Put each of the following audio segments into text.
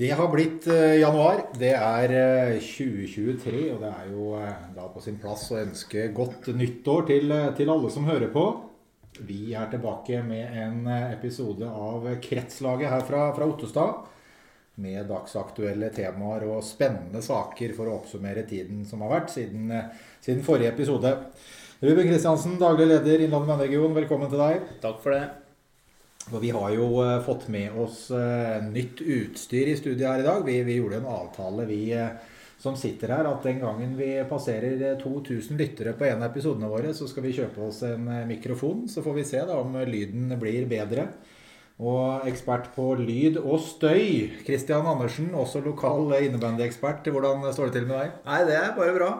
Det har blitt eh, januar. Det er eh, 2023, og det er jo eh, da på sin plass å ønske godt nyttår til, eh, til alle som hører på. Vi er tilbake med en eh, episode av Kretslaget her fra, fra Ottestad. Med dagsaktuelle temaer og spennende saker for å oppsummere tiden som har vært siden, eh, siden forrige episode. Ruben Kristiansen, daglig leder Innlandet Vannregion, velkommen til deg. Takk for det. Og vi har jo eh, fått med oss eh, nytt utstyr i studiet her i dag. Vi, vi gjorde en avtale, vi eh, som sitter her, at den gangen vi passerer eh, 2000 lyttere på en av episodene våre, så skal vi kjøpe oss en mikrofon. Så får vi se da om lyden blir bedre. Og ekspert på lyd og støy, Christian Andersen, også lokal innebandyekspert. Hvordan står det til med deg? Nei, det er bare bra.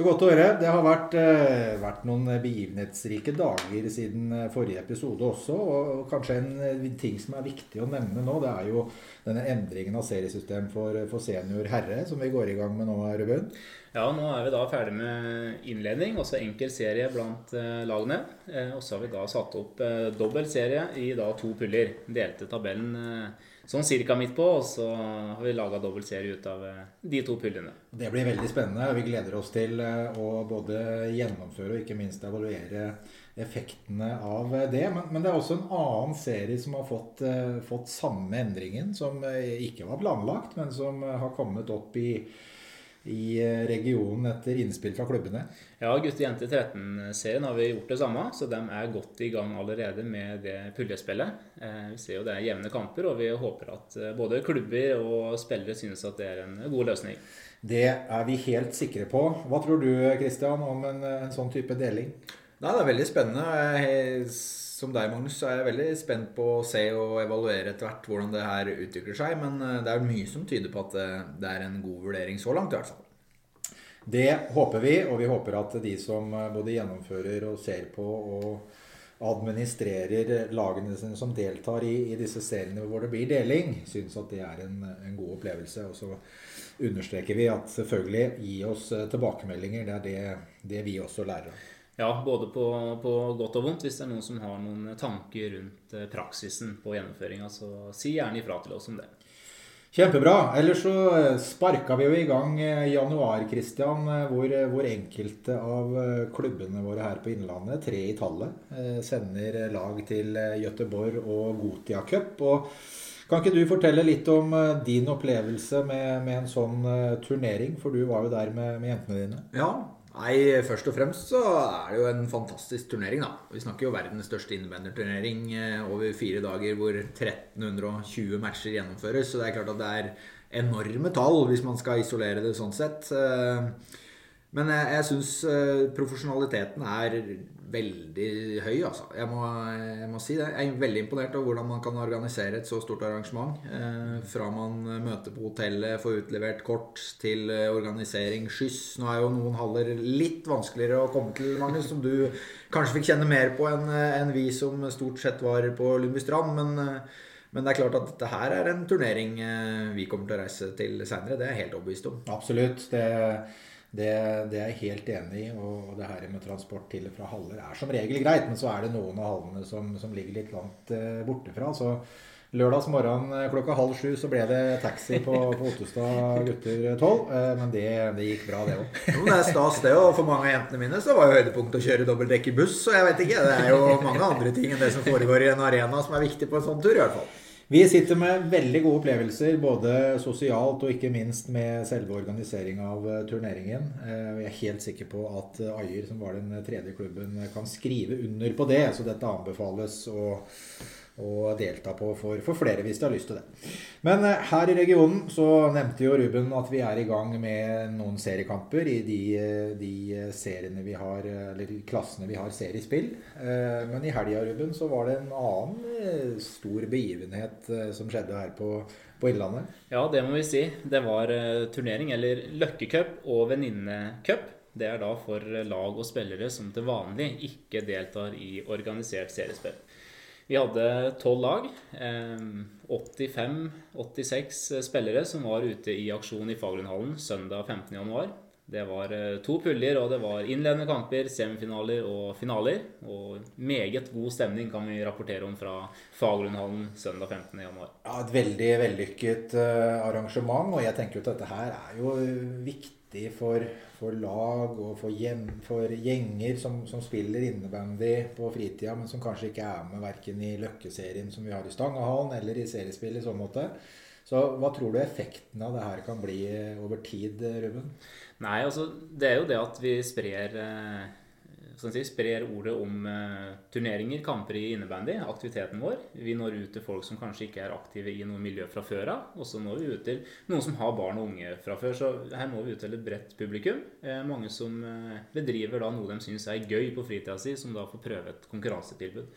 Så godt å høre. Det har vært, eh, vært noen begivenhetsrike dager siden eh, forrige episode også. Og kanskje en eh, ting som er viktig å nevne nå, det er jo denne endringen av seriesystem for, for senior herre, som vi går i gang med nå, Ruben. Ja, nå er vi da ferdig med innledning, også enkel serie blant lagene. Og så har vi da satt opp dobbel serie i da to puller. Delte tabellen sånn cirka midt på, og så har vi laga dobbel serie ut av eh, de to pullene. Det blir veldig spennende. og Vi gleder oss til eh, å både gjennomføre og ikke minst evaluere effektene av det. Men, men det er også en annen serie som har fått, eh, fått samme endringen, som eh, ikke var planlagt, men som eh, har kommet opp i, i eh, regionen etter innspill fra klubbene. Ja, gutte-jente 13-serien har vi gjort det samme, så de er godt i gang allerede med det puljespillet. Eh, vi ser jo det er jevne kamper, og vi håper at eh, både klubber og spillere synes at det er en god løsning. Det er vi helt sikre på. Hva tror du Christian, om en, en sånn type deling? Nei, det er veldig spennende. Jeg, som deg, Magnus, så er jeg veldig spent på å se og evaluere etter hvert hvordan det her utvikler seg. Men eh, det er mye som tyder på at det, det er en god vurdering så langt, i hvert fall. Det håper vi, og vi håper at de som eh, både gjennomfører og ser på og administrerer lagene sine som deltar i, i disse seriene hvor det blir deling, syns at det er en, en god opplevelse. Og så understreker vi at selvfølgelig gi oss eh, tilbakemeldinger. Det er det, det vi også lærer av. Ja, både på, på godt og vondt. Hvis det er noen som har noen tanker rundt eh, praksisen på gjennomføringa, så si gjerne ifra til oss om det. Kjempebra. Ellers så eh, sparka vi jo i gang eh, januar, Christian, eh, hvor, hvor enkelte av klubbene våre her på Innlandet, tre i tallet, eh, sender lag til Gøteborg Göteborg og Gotia Cup. Og kan ikke du fortelle litt om din opplevelse med, med en sånn turnering? For du var jo der med, med jentene dine. Ja, nei, først og fremst så er det jo en fantastisk turnering, da. Vi snakker jo verdens største innebandyrturnering eh, over fire dager hvor 1320 matcher gjennomføres. Så det er klart at det er enorme tall hvis man skal isolere det sånn sett. Eh, Men jeg, jeg syns profesjonaliteten er veldig høy, altså. Jeg må, jeg må si det. Jeg er veldig imponert over hvordan man kan organisere et så stort arrangement. Eh, fra man møter på hotellet, får utlevert kort, til eh, organisering, skyss. Nå er jo noen haller litt vanskeligere å komme til, Magnus, som du kanskje fikk kjenne mer på enn en vi som stort sett var på Lundbystrand. Men, eh, men det er klart at dette her er en turnering eh, vi kommer til å reise til seinere. Det er jeg helt overbevist om. Absolutt. Det, det, det er jeg helt enig i. Og det her med transport til og fra haller er som regel greit, men så er det noen av hallene som, som ligger litt langt eh, borte fra. Så lørdags morgen eh, klokka halv sju så ble det taxi på, på Ottestad gutter tolv. Eh, men det, det gikk bra, det òg. Det er stas, det. Og for mange av jentene mine så var jo høydepunktet å kjøre dobbeltdekker buss. Så jeg vet ikke. Det er jo mange andre ting enn det som foregår i en arena som er viktig på en sånn tur, i hvert fall. Vi sitter med veldig gode opplevelser, både sosialt og ikke minst med selve organiseringa av eh, turneringen. Eh, Vi er helt sikre på at eh, Ajer, som var den tredje klubben, kan skrive under på det. Så dette anbefales å, å delta på for, for flere hvis de har lyst til det. Men eh, her i regionen så nevnte jo Ruben at vi er i gang med noen seriekamper i de, eh, de seriene vi har, eh, eller klassene vi har seriespill. Eh, Men i helga, Ruben, så var det en annen eh, stor begivenhet eh, som skjedde her på, på Innlandet. Ja, det må vi si. Det var eh, turnering, eller løkkecup og venninnecup. Det er da for lag og spillere som til vanlig ikke deltar i organisert seriespill. Vi hadde tolv lag. eh, 85-86 spillere som var ute i aksjon i Fagerlundhallen søndag 15.1. Det var eh, to puljer, og det var innledende kamper, semifinaler og finaler. Og meget god stemning kan vi rapportere om fra Fagerlundhallen søndag 15.1. Ja, et veldig vellykket uh, arrangement. Og jeg tenker at dette her er jo viktig for, for lag og for, hjem, for gjenger som, som, spiller innebandy på fritida, men som kanskje ikke er med verken i Løkkeserien som vi har i Stangehallen, eller i seriespill i sånn måte. Så hva tror du effekten av det her kan bli over tid, Ruben? Nei, altså det er jo det at vi sprer, eh, si, sprer ordet om eh, turneringer, kamper i innebandy, aktiviteten vår. Vi når ut til folk som kanskje ikke er aktive i noe miljø fra før av. Og så når vi ut til noen som har barn og unge fra før. Så her når vi ut til et bredt publikum. Eh, mange som bedriver da noe de syns er gøy på fritida si, som da får prøve et konkurransetilbud.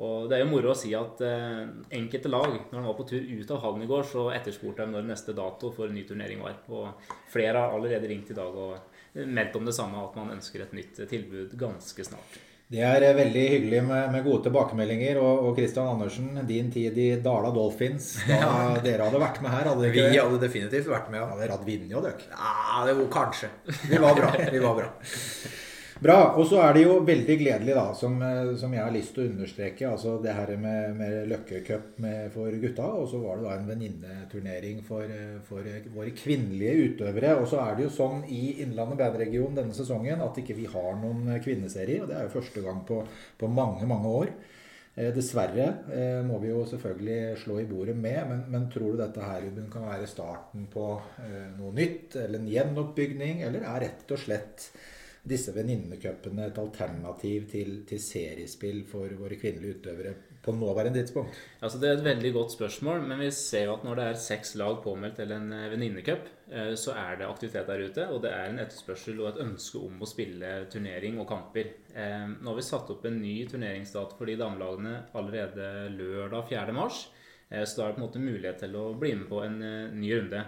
Og Det er jo moro å si at eh, enkelte lag, når de var på tur ut av hallen i går, så etterspurte de når neste dato for en ny turnering var. Og flere har allerede ringt i dag og meldt om det samme, at man ønsker et nytt tilbud ganske snart. Det er eh, veldig hyggelig med, med gode tilbakemeldinger. Og, og Christian Andersen, din tid i Dala Dolphins da ja. dere hadde vært med her? Hadde Vi hadde definitivt vært med, ja. Hadde dere hatt vunnet dere? Ja, det var kanskje. Vi var bra. Vi var bra. Bra. Og så er det jo veldig gledelig, da, som, eh, som, jeg har lyst til å understreke, altså det her med, med Løkkecup for gutta. Og så var det da en venninneturnering for, eh, for, våre kvinnelige utøvere. Og så er det jo sånn i Innlandet bandregion denne sesongen at ikke vi har noen kvinneserie. Og det er jo første gang på, på mange, mange år. Eh, dessverre eh, må vi jo selvfølgelig slå i bordet med, men, men tror du dette her Ruben, kan være starten på eh, noe nytt, eller en gjenoppbygning, eller er rett og slett disse venninnecupene et alternativ til, til, seriespill for våre kvinnelige utøvere på nåværende tidspunkt? Altså, det er et veldig godt spørsmål, men vi ser jo at når det er seks lag påmeldt til en eh, venninnecup, eh, så er det aktivitet der ute, og det er en etterspørsel og et ønske om å spille turnering og kamper. Eh, nå har vi satt opp en ny turneringsdato for de damelagene allerede lørdag 4. mars. Så da er det på en måte mulighet til å bli med på en ny runde.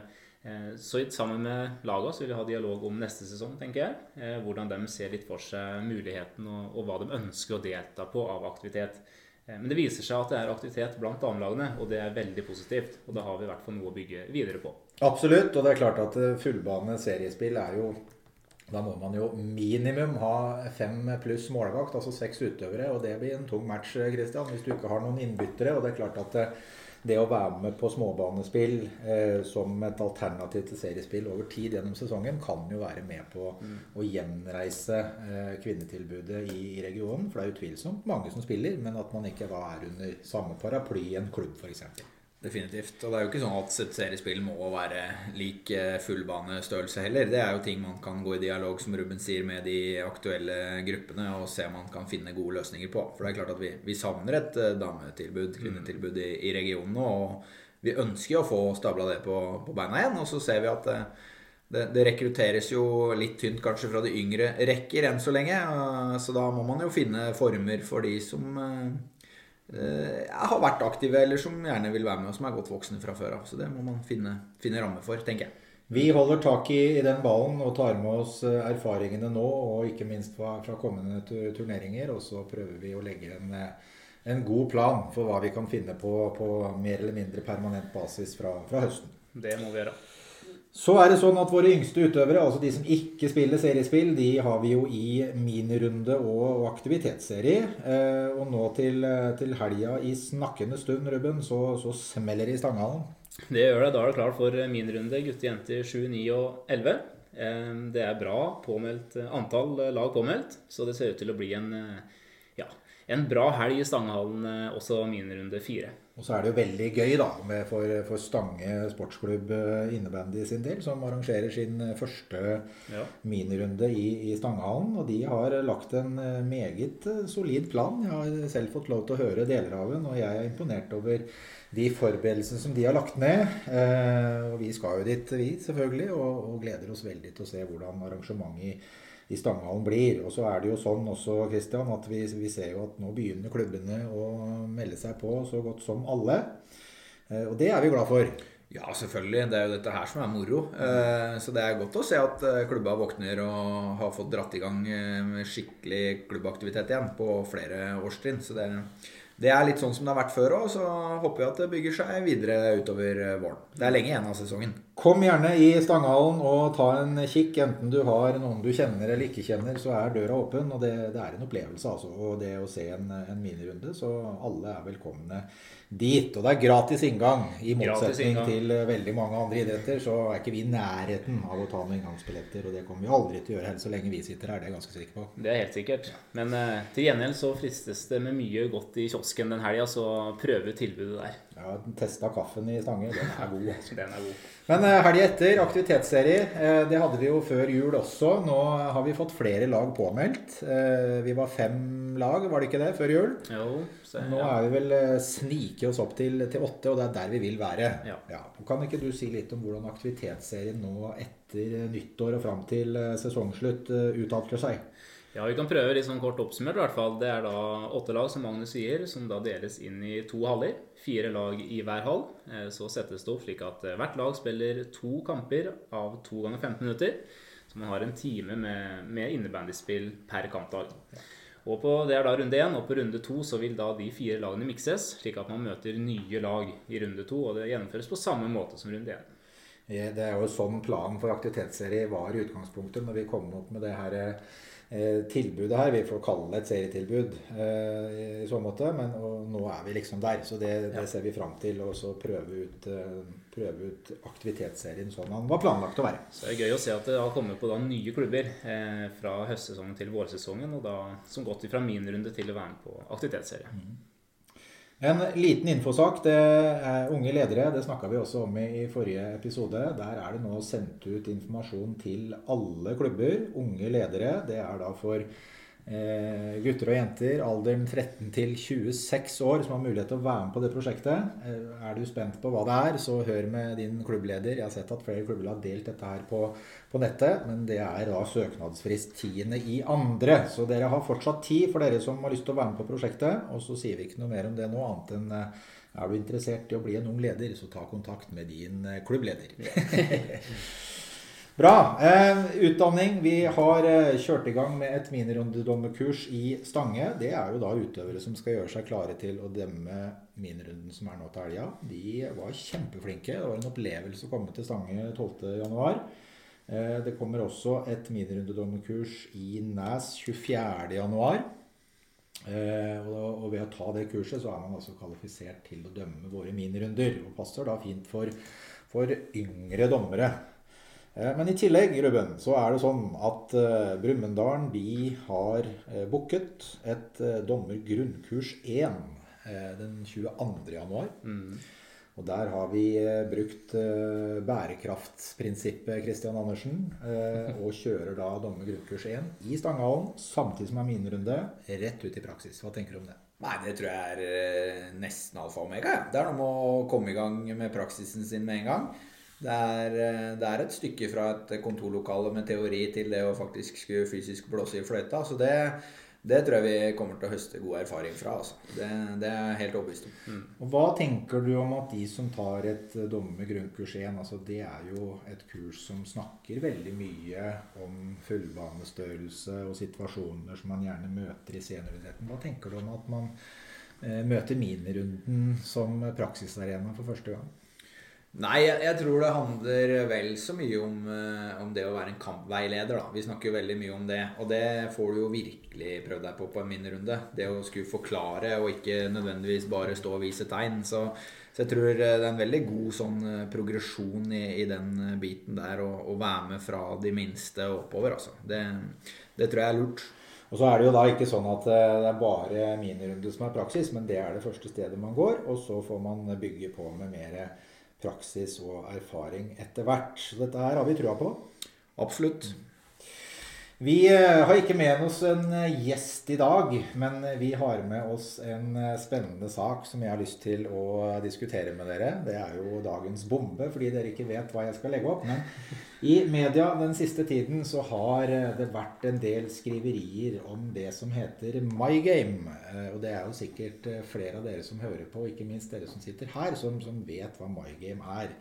Eh, så sammen med laget vil vi ha dialog om neste sesong, tenker jeg. Eh, hvordan de ser litt for seg muligheten og, og hva de ønsker å delta på av aktivitet. Eh, men det viser seg at det er aktivitet blant damelagene, og det er veldig positivt. Og da har vi i hvert fall noe å bygge videre på. Absolutt, og det er klart at fullbane seriespill er jo da må man jo minimum ha fem pluss målvakt, altså seks utøvere. Og det blir en tung match, Christian, hvis du ikke har noen innbyttere. Og det er klart at det å være med på småbanespill eh, som et alternativ til seriespill over tid gjennom sesongen, kan jo være med på mm. å gjenreise eh, kvinnetilbudet i, i, regionen. For det er utvilsomt mange som spiller, men at man ikke da er under samme paraply i en klubb f.eks. Definitivt. Og det er jo ikke sånn at seriespill må være lik eh, fullbanestørrelse heller. Det er jo ting man kan gå i dialog som Ruben sier, med de aktuelle gruppene og se om man kan finne gode løsninger på. For det er klart at vi, vi savner et eh, dametilbud, kvinnetilbud i, i regionen. Og vi ønsker å få stabla det på, på, beina igjen. Og så ser vi at eh, det, det, rekrutteres jo litt tynt kanskje fra de yngre rekker enn så lenge. Så da må man jo finne former for de som Eh, har vært aktive, eller som gjerne vil være med, og som er godt voksne fra før av. Så det må man finne, finne rammer for, tenker jeg. Vi holder tak i, i, den ballen og tar med oss eh, erfaringene nå, og ikke minst fra, fra kommende turneringer. Og så prøver vi å legge en, eh, en, god plan for hva vi kan finne på på mer eller mindre permanent basis fra, fra høsten. Det må vi gjøre. Så er det sånn at våre yngste utøvere, altså de som ikke spiller seriespill, de har vi jo i minirunde og, aktivitetsserie. Eh, og nå til, til helga i snakkende stund, Ruben, så, så smeller det i Stanghallen. Det gjør det. Da er det klart for minirunde gutter, jenter 7, 9 og 11. Eh, det er bra påmeldt, antall lag påmeldt, så det ser ut til å bli en, ja, en bra helg i Stanghallen, eh, også minirunde 4. Og så er det jo veldig gøy da, for, for, Stange sportsklubb eh, innebandy sin del, som arrangerer sin eh, første ja. minirunde i, i Stangehallen. Og de har lagt en eh, meget solid plan. Jeg har selv fått lov til å høre deler av den, og jeg er imponert over de forberedelsene som de har lagt ned. Eh, og vi skal jo dit, vi selvfølgelig, og, og gleder oss veldig til å se hvordan arrangementet i Stanghallen blir. Og så er det jo sånn også, Christian, at vi, vi, ser jo at nå begynner klubbene å melde seg på så godt som alle. Eh, og det er vi glad for. Ja, selvfølgelig. Det er jo dette her som er moro. Eh, så det er godt å se at eh, klubba våkner og har fått dratt i gang skikkelig klubbaktivitet igjen på flere årstrinn. Så det det er litt sånn som det har vært før òg, så håper vi at det bygger seg videre utover våren. Det er lenge igjen av sesongen. Kom gjerne i Stanghallen og ta en kikk. Enten du har noen du kjenner eller ikke kjenner, så er døra åpen. Og det, det er en opplevelse, altså. Og det å se en, en minirunde. Så alle er velkomne dit. Og det er gratis inngang. I motsetning inngang. til veldig mange andre idretter så er ikke vi i nærheten av å ta noen inngangsbilletter. Og det kommer vi aldri til å gjøre heller så lenge vi sitter her. Det er jeg ganske sikker på. Det er helt sikkert. Men uh, til gjengjeld så fristes det med mye godt i kiosken den helga, så prøve tilbudet der. Ja, testa kaffen i Stange. Den er god. Altså. Den er god. Men uh, helga etter, aktivitetsserie. Uh, det hadde vi jo før jul også. Nå har vi fått flere lag påmeldt. Uh, vi var fem lag, var det ikke det, før jul? Jo, så, Nå er vi vel snike oss opp til, til, åtte, og det er der vi vil være. Ja. Ja. Kan ikke du si litt om hvordan aktivitetsserien nå etter nyttår og fram til sesongslutt utarter seg? Ja, Vi kan prøve litt sånn kort oppsummert. i hvert fall. Det er da åtte lag, som Magnus sier, som da deles inn i to haller. Fire lag i hver hall. Eh, så settes det opp slik at eh, hvert lag spiller to kamper av to ganger 15 minutter. Så man har en time med, med innebandyspill per kampdag. Og på, Det er da runde én, og på runde to så vil da de fire lagene mikses, slik at man møter nye lag i runde to. Og det gjennomføres på samme måte som runde én. Det er jo sånn planen for aktivitetsserie var i utgangspunktet når vi kom opp med det her Eh, tilbudet her. Vi får kalle det et serietilbud eh, i så måte. Men nå er vi liksom der. Så det, det ser vi fram til. Og så prøve ut, eh, prøve ut aktivitetsserien sånn den var planlagt å være. Så det er gøy å se at det har kommet på da nye klubber eh, fra høstsesongen til vårsesongen. Og da som gått fra min runde til å være med på aktivitetsserie. Mm. En liten infosak. Det er unge ledere. Det snakka vi også om i forrige episode. Der er det nå sendt ut informasjon til alle klubber. Unge ledere. Det er da for Eh, gutter og jenter alderen 13 til 26 år som har mulighet til å være med på det prosjektet. Eh, er du spent på hva det er, så hør med din klubbleder. Jeg har sett at flere klubber har delt dette her på, på nettet, men det er da søknadsfrist 10. i andre. Så dere har fortsatt tid for dere som har lyst til å være med på prosjektet. Og så sier vi ikke noe mer om det nå, annet enn eh, er du interessert i å bli en ung leder, så ta kontakt med din klubbleder. Bra. Eh, utdanning. Vi har eh, kjørt i gang med et minirundedommerkurs i Stange. Det er jo da utøvere som skal gjøre seg klare til å dømme minirunden som er nå til helga. De var kjempeflinke. Det var en opplevelse å komme til Stange 12.1. Eh, det kommer også et minirundedommerkurs i Næs 24.1. Eh, og ved å ta det kurset så er man altså kvalifisert til å dømme våre minirunder. Og passer da fint for, for yngre dommere. Eh, men i tillegg, Ruben, så er det sånn at uh, Brumunddal har uh, booket et uh, dommer grunnkurs 1 den 22. januar. Mm. Og der har vi brukt bærekraftsprinsippet, Christian Andersen, og kjører da dommer grunnkurs 1 i Stangehallen samtidig som er minrunde, rett ut i praksis. Hva tenker du om det? Nei, det tror jeg er nesten alfa og omega. Ja. Det er noe med å komme i gang med praksisen sin med en gang. Det er, eh, det er, et stykke fra et kontorlokale med teori til det å faktisk skulle fysisk blåse i fløyta. Så det, det tror jeg vi kommer til å høste god erfaring fra. Altså. Det, det, er jeg helt overbevist om. Mm. Og Hva tenker du om at de som tar et dommer med grunnkurs 1, altså det er jo et kurs som snakker veldig mye om fullbanestørrelse og situasjoner som man gjerne møter i senioridretten. Hva tenker du om at man eh, møter minirunden som praksisarena for første gang? Nei, jeg, jeg, tror det handler vel så mye om, uh, om, det å være en kampveileder. Da. Vi snakker jo veldig mye om det. Og det får du jo virkelig prøvd deg på på en minnerunde. Det å skulle forklare og ikke nødvendigvis bare stå og vise tegn. Så, så jeg tror det er en veldig god sånn uh, progresjon i, i, den biten der. Å være med fra de minste og oppover, altså. Det, det tror jeg er lurt. Og så er det jo da ikke sånn at det er bare minirunde som er praksis, men det er det første stedet man går. Og så får man bygge på med mer praksis og erfaring etter hvert. Så dette her har vi trua på. Absolutt. Vi eh, har ikke med oss en eh, gjest i dag, men vi har med oss en eh, spennende sak som jeg har lyst til å diskutere med dere. Det er jo dagens bombe, fordi dere ikke vet hva jeg skal legge opp. Men i media den siste tiden så har det vært en del skriverier om det som heter My Game. Og det er jo sikkert flere av dere som hører på, ikke minst dere som sitter her, som, som vet hva My Game er.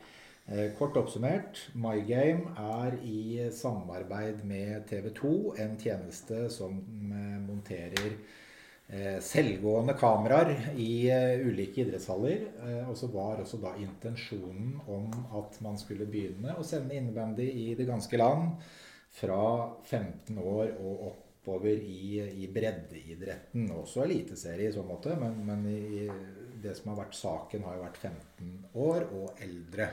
Eh, kort oppsummert, MyGame er i samarbeid med TV 2 en tjeneste som eh, monterer eh, selvgående kameraer i ulike idrettshaller. Og så var også da intensjonen om at man skulle begynne å sende innebandy i det ganske land fra 15 år og oppover i, i breddeidretten. Også eliteserie i så måte, men, men i, det som har vært saken, har jo vært 15 år og eldre.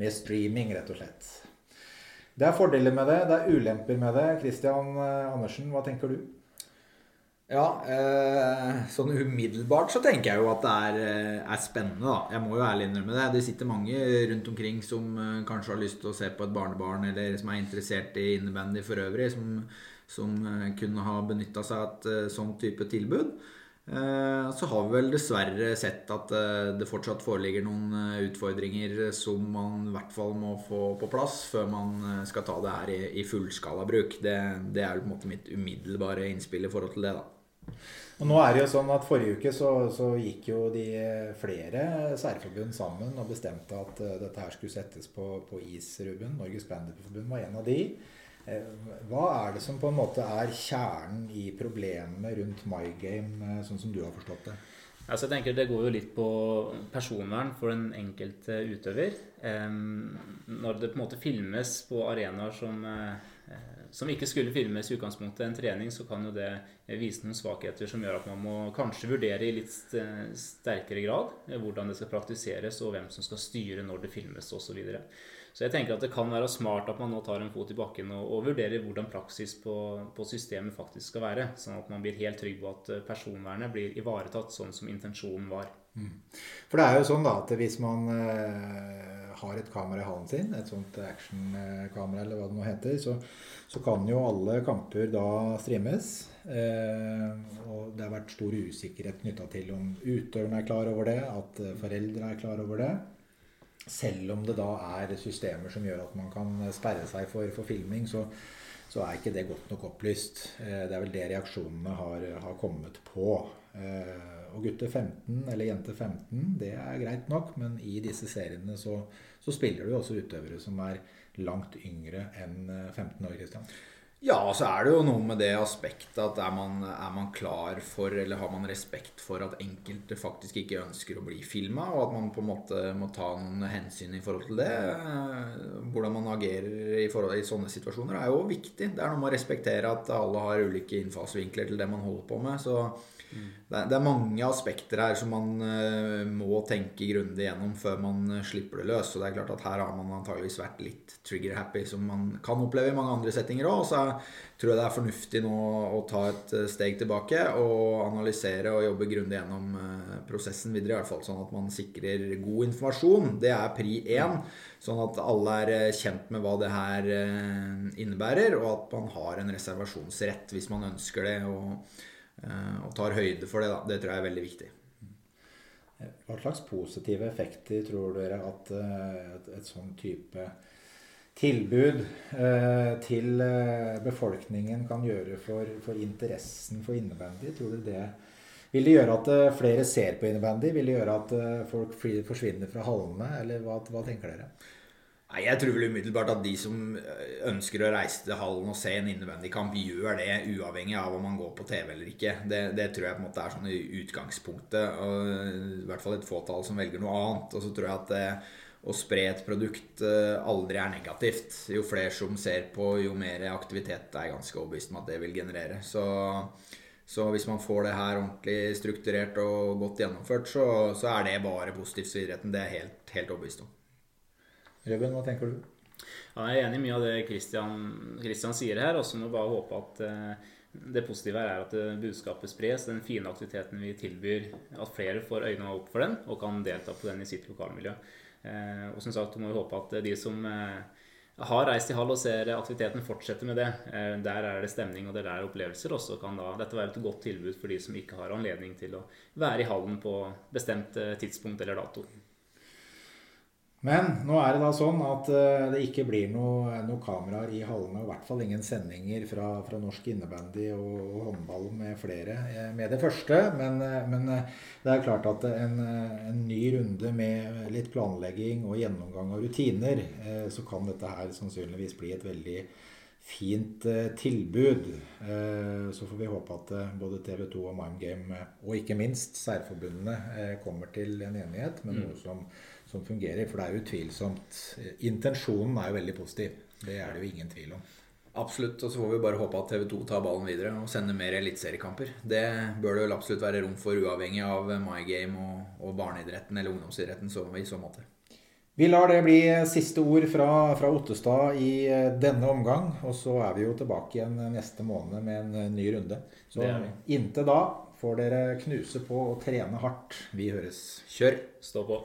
Med streaming, rett og slett. Det er fordeler med det, det er ulemper med det. Christian eh, Andersen, hva tenker du? Ja, eh, sånn umiddelbart så tenker jeg jo at det er, eh, er, spennende, da. Jeg må jo ærlig innrømme det. Det sitter mange rundt omkring som eh, kanskje har lyst til å se på et barnebarn, eller som er interessert i innebandy for øvrig, som, som kunne ha benytta seg av et sånn type tilbud. Eh, så har vi vel dessverre sett at eh, det fortsatt foreligger noen eh, utfordringer som man i hvert fall må få på plass før man skal ta det her i, fullskalabruk. Det, det er på en måte mitt umiddelbare innspill i forhold til det. da. Og nå er det jo sånn at Forrige uke så, så gikk jo de flere særforbund sammen og bestemte at dette her skulle settes på, på is, Ruben. Norges Bandyforbund var en av de. Eh, hva er det som på en måte er kjernen i problemet rundt MyGame, eh, sånn som du har forstått det? Altså jeg tenker Det går jo litt på personvern for den enkelte utøver. Når det på en måte filmes på arenaer som, eh, som ikke skulle filmes i utgangspunktet en trening, så kan jo det vise noen svakheter som gjør at man må kanskje vurdere i litt sterkere grad hvordan det skal praktiseres, og hvem som skal styre når det filmes osv. Så jeg tenker at det kan være smart at man nå tar en fot i bakken og, og vurderer hvordan praksis på, på, systemet faktisk skal være. Sånn at man blir helt trygg på at eh, personvernet blir ivaretatt sånn som intensjonen var. Mm. For det er jo sånn da at hvis man eh, har et kamera i hallen sin, et sånt actionkamera eller hva det nå heter, så, så, kan jo alle kamper da streames. Eh, og det har vært stor usikkerhet knytta til om utøverne er klar over det, at foreldre er klar over det. Selv om det da er systemer som gjør at man kan sperre seg for, for filming, så, så, er ikke det godt nok opplyst. Eh, det er vel det reaksjonene har, har kommet på. Eh, og gutter 15 eller jenter 15, det er greit nok, men i disse seriene så, så spiller du også utøvere som er langt yngre enn 15 år. Christian. Ja, så er det jo noe med det aspektet at er man, er man, klar for, eller har man respekt for at enkelte faktisk ikke ønsker å bli filma, og at man på en måte må ta noen hensyn i forhold til det. Hvordan man agerer i, forhold, i sånne situasjoner er jo viktig. Det er noe med å respektere at alle har ulike innfallsvinkler til det man holder på med. så det, er, det, er mange aspekter her som man uh, må tenke grundig gjennom før man slipper det løs. Og det er klart at her har man antageligvis vært litt trigger-happy, som man kan oppleve i mange andre settinger òg. Tror jeg det er fornuftig nå å ta et uh, steg tilbake og analysere og jobbe grundig gjennom prosessen videre. I hvert fall sånn at man sikrer god informasjon. Det er pri én. Sånn at alle er kjent med hva det her innebærer, og at man har en reservasjonsrett hvis man ønsker det. og Eh, og tar høyde for det. Da. Det tror jeg er veldig viktig. Hva slags positive effekter tror dere at eh, et, et sånn type tilbud eh, til befolkningen kan gjøre for, for interessen for innebandy? Tror du det vil det gjøre at flere ser på innebandy? Vil det gjøre at folk forsvinner fra hallene? Eller hva, hva tenker dere? Nei, Jeg tror vel umiddelbart at de som eh, ønsker å reise til hallen og se en innebandykamp, gjør det uavhengig av om man går på TV eller ikke. Det, det, tror jeg på en måte er sånn i utgangspunktet. Og I hvert fall et fåtall som velger noe annet. Og så tror jeg at eh, å spre et produkt eh, aldri er negativt. Jo flere som ser på, jo mer aktivitet er jeg ganske overbevist om at det vil generere. Så, så, hvis man får det her ordentlig strukturert og godt gjennomført, så, så er det bare positivt for idretten. Det er jeg helt, helt overbevist om. Ruben, hva tenker du? Ja, jeg er enig i mye av det Christian, Christian sier her. Og så må vi bare håpe at eh, det positive her er at eh, budskapet spres. Den fine aktiviteten vi tilbyr, at flere får øynene opp for den og kan delta på den i sitt lokalmiljø. Eh, og som sagt, må vi håpe at de som har reist i hall og ser aktiviteten, fortsetter med det. Der er det stemning og det er opplevelser. Og så kan da dette være et godt tilbud for de som ikke har anledning til å være i hallen på bestemt tidspunkt eller dato. Men nå er det da sånn at eh, det ikke blir noe, noe kameraer i hallene. Og i hvert fall ingen sendinger fra, fra norsk innebandy og, og, håndball med flere eh, med det første. Men, eh, men det er klart at en, en, ny runde med litt planlegging og gjennomgang av rutiner, så kan dette her sannsynligvis bli et veldig fint tilbud. Så får vi håpe at både TV 2 og Mindgame, og ikke minst særforbundene, kommer til en enighet med noe som, som fungerer. For det er jo utvilsomt Intensjonen er jo veldig positiv. Det er det jo ingen tvil om. Absolutt. Og så får vi bare håpe at TV 2 tar ballen videre og sender mer eliteseriekamper. Det bør det vel absolutt være rom for, uavhengig av MyGame og, og barneidretten eller ungdomsidretten så, i så måte. Vi lar det bli siste ord fra, fra, Ottestad i eh, denne omgang. Og så er vi jo tilbake igjen neste måned med en eh, ny runde. Så inntil da får dere knuse på og trene hardt. Vi høres. Kjør! Stå på.